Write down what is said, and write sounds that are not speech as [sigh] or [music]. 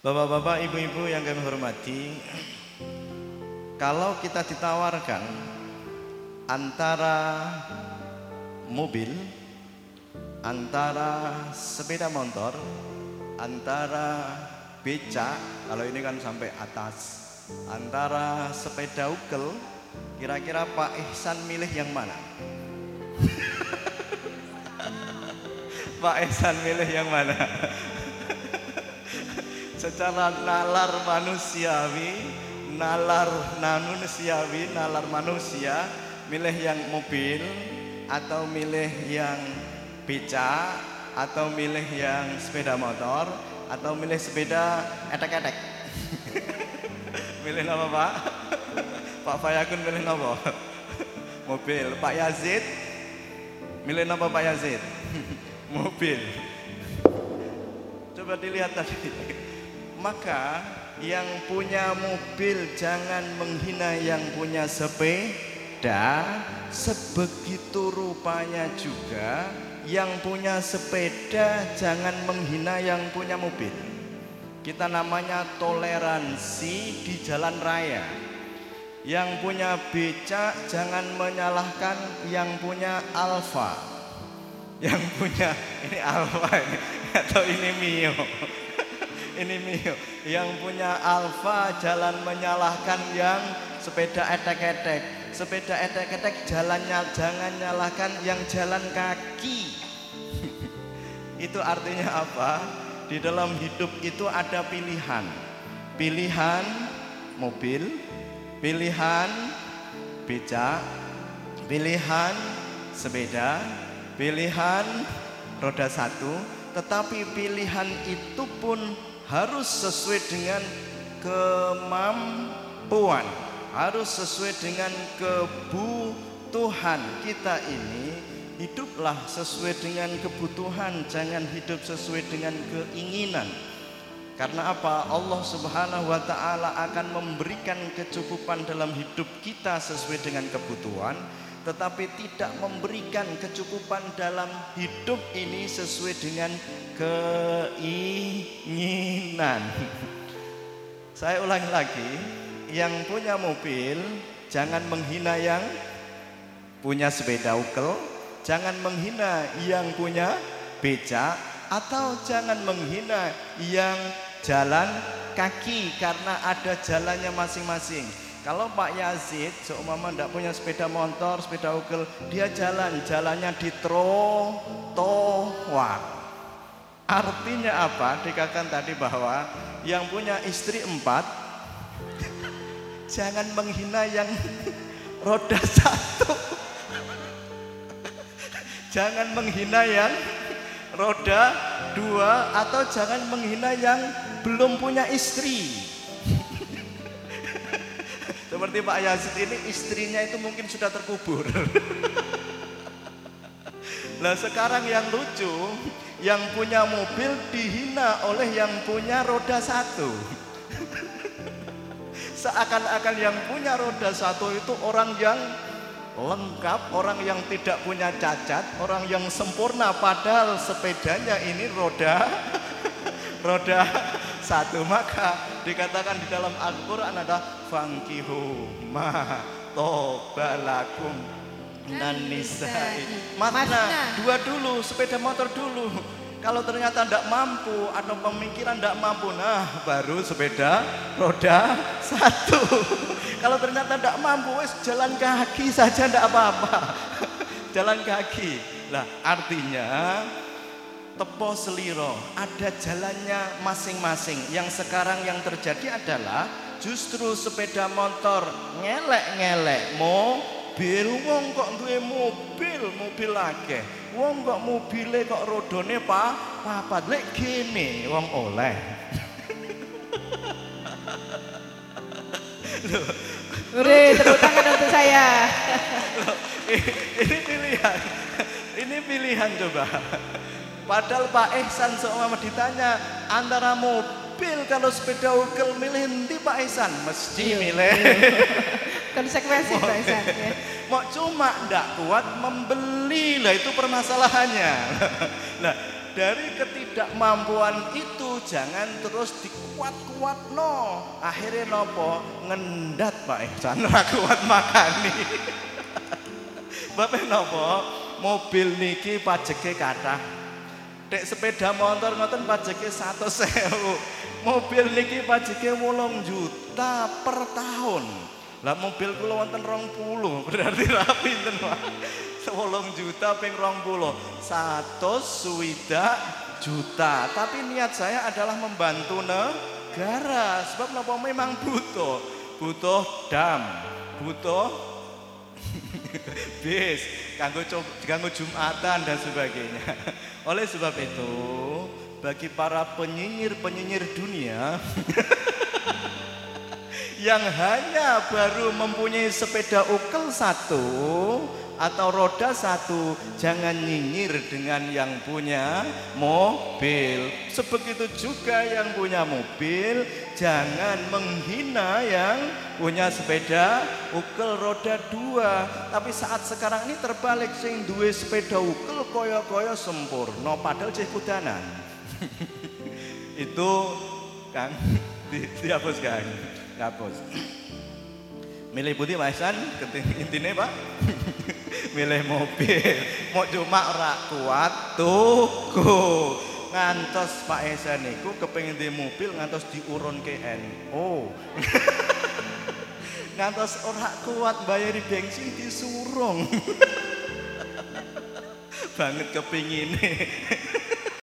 Bapak-bapak, ibu-ibu yang kami hormati, kalau kita ditawarkan antara mobil, antara sepeda motor, antara becak, kalau ini kan sampai atas, antara sepeda ukel, kira-kira Pak Ihsan milih yang mana? [laughs] Pak Ihsan milih yang mana? Secara nalar manusiawi, nalar manusiawi, nalar manusia, milih yang mobil atau milih yang becak atau milih yang sepeda motor atau milih sepeda etek-etek. [laughs] milih apa Pak? Pak Fayakun milih apa? [laughs] Mobil. Pak Yazid milih apa Pak Yazid? [laughs] Mobil. Coba dilihat tadi. Maka yang punya mobil jangan menghina yang punya sepeda. Sebegitu rupanya juga yang punya sepeda jangan menghina yang punya mobil. Kita namanya toleransi di jalan raya. Yang punya becak jangan menyalahkan yang punya alfa. Yang punya ini alfa atau ini mio ini Mio yang punya Alfa jalan menyalahkan yang sepeda etek-etek. Sepeda etek-etek jalannya jangan nyalahkan yang jalan kaki. [laughs] Itu artinya apa? Di dalam hidup itu ada pilihan. Pilihan mobil pilihan becak pilihan sepeda pilihan roda satu. Tetapi pilihan itu pun harus sesuai dengan kemampuan, harus sesuai dengan kebutuhan kita ini. Hiduplah sesuai dengan kebutuhan, jangan hidup sesuai dengan keinginan. Karena apa? Allah Subhanahu wa taala akan memberikan kecukupan dalam hidup kita sesuai dengan kebutuhan tetapi tidak memberikan kecukupan dalam hidup ini sesuai dengan keinginan. [laughs] Saya ulangi lagi, yang punya mobil jangan menghina yang punya sepeda ukel, jangan menghina yang punya becak atau jangan menghina yang jalan kaki karena ada jalannya masing-masing. Kalau Pak Yazid seumpama tidak punya sepeda motor, sepeda ukel, dia jalan, jalannya di trotoar. Artinya apa? Dikatakan tadi bahwa yang punya istri empat, [laughs] jangan menghina yang [laughs] roda satu. [laughs] Jangan menghina yang roda dua atau jangan menghina yang belum punya istri. Seperti Pak Yazid ini istrinya itu mungkin sudah terkubur. [laughs] Nah sekarang yang lucu, yang punya mobil dihina oleh yang punya roda satu. [laughs] Seakan-akan yang punya roda satu itu orang yang lengkap, orang yang tidak punya cacat, orang yang sempurna padahal sepedanya ini roda [laughs] roda satu maka dikatakan di dalam Al-Quran ada fangkihu ma tobalakum dan nisai. Mana dua dulu sepeda motor dulu. Kalau ternyata tidak mampu atau pemikiran tidak mampu nah baru sepeda roda satu. [laughs] Kalau ternyata tidak mampu wes jalan kaki saja tidak apa-apa. [laughs] Jalan kaki. Lah artinya tepo seliro. Ada jalannya masing-masing. Yang sekarang yang terjadi adalah justru sepeda motor ngelek-ngelek mobil wong kok duwe mobil? Mobil akeh. Wong kok mobile kok rodone pa papat. Lek gini wong oleh. [laughs] Ure, tepuk tangan untuk saya. ini pilihan. Ini pilihan coba. Padahal Pak Ihsan seumpama ditanya antara mobil kalau sepeda ukel milih nanti Pak Ihsan mesti Iya, milih. Konsekuensi Pak Ihsan. ya. Mau cuma ndak kuat membeli lah itu permasalahannya. [laughs] Nah dari ketidakmampuan itu jangan terus dikuat-kuat no. Akhirnya nopo ngendat Pak Ihsan [laughs] ra kuat makani. [laughs] Bapak nopo mobil niki pajeke kathah. Dek sepeda motor ngoten pajeke 100.000. Mobil niki pajeke 8 juta per tahun. Lah mobil kula wonten 20, [laughs] berarti rapi pinten? 8 juta ping 20. 100 swidak juta. Tapi niat saya adalah membantu negara. Sebab napa memang butuh. Butuh dam, butuh [laughs] bis, kanggo kanggo Jumatan dan sebagainya. [laughs] Oleh sebab itu, bagi para penyinyir-penyinyir dunia [laughs] yang hanya baru mempunyai sepeda ukel satu atau roda satu jangan nyinyir dengan yang punya mobil. Sebegitu juga yang punya mobil jangan menghina yang punya sepeda ukel roda dua. Tapi saat sekarang ini terbalik sing duwe sepeda ukel koyo-koyo sempurna padahal cek kudanan. [laughs] Itu kan [laughs] di, dihapus kan Kapus. Milih putih Pak Ihsan, intinya Pak. [laughs] Milih mobil, mau cuma rak kuat tuku. Ngantos Pak Ihsan niku kepengin di mobil ngantos diurun ke NO. [laughs] ngantos ora kuat bayar di bensin disurung. [laughs] Banget kepingin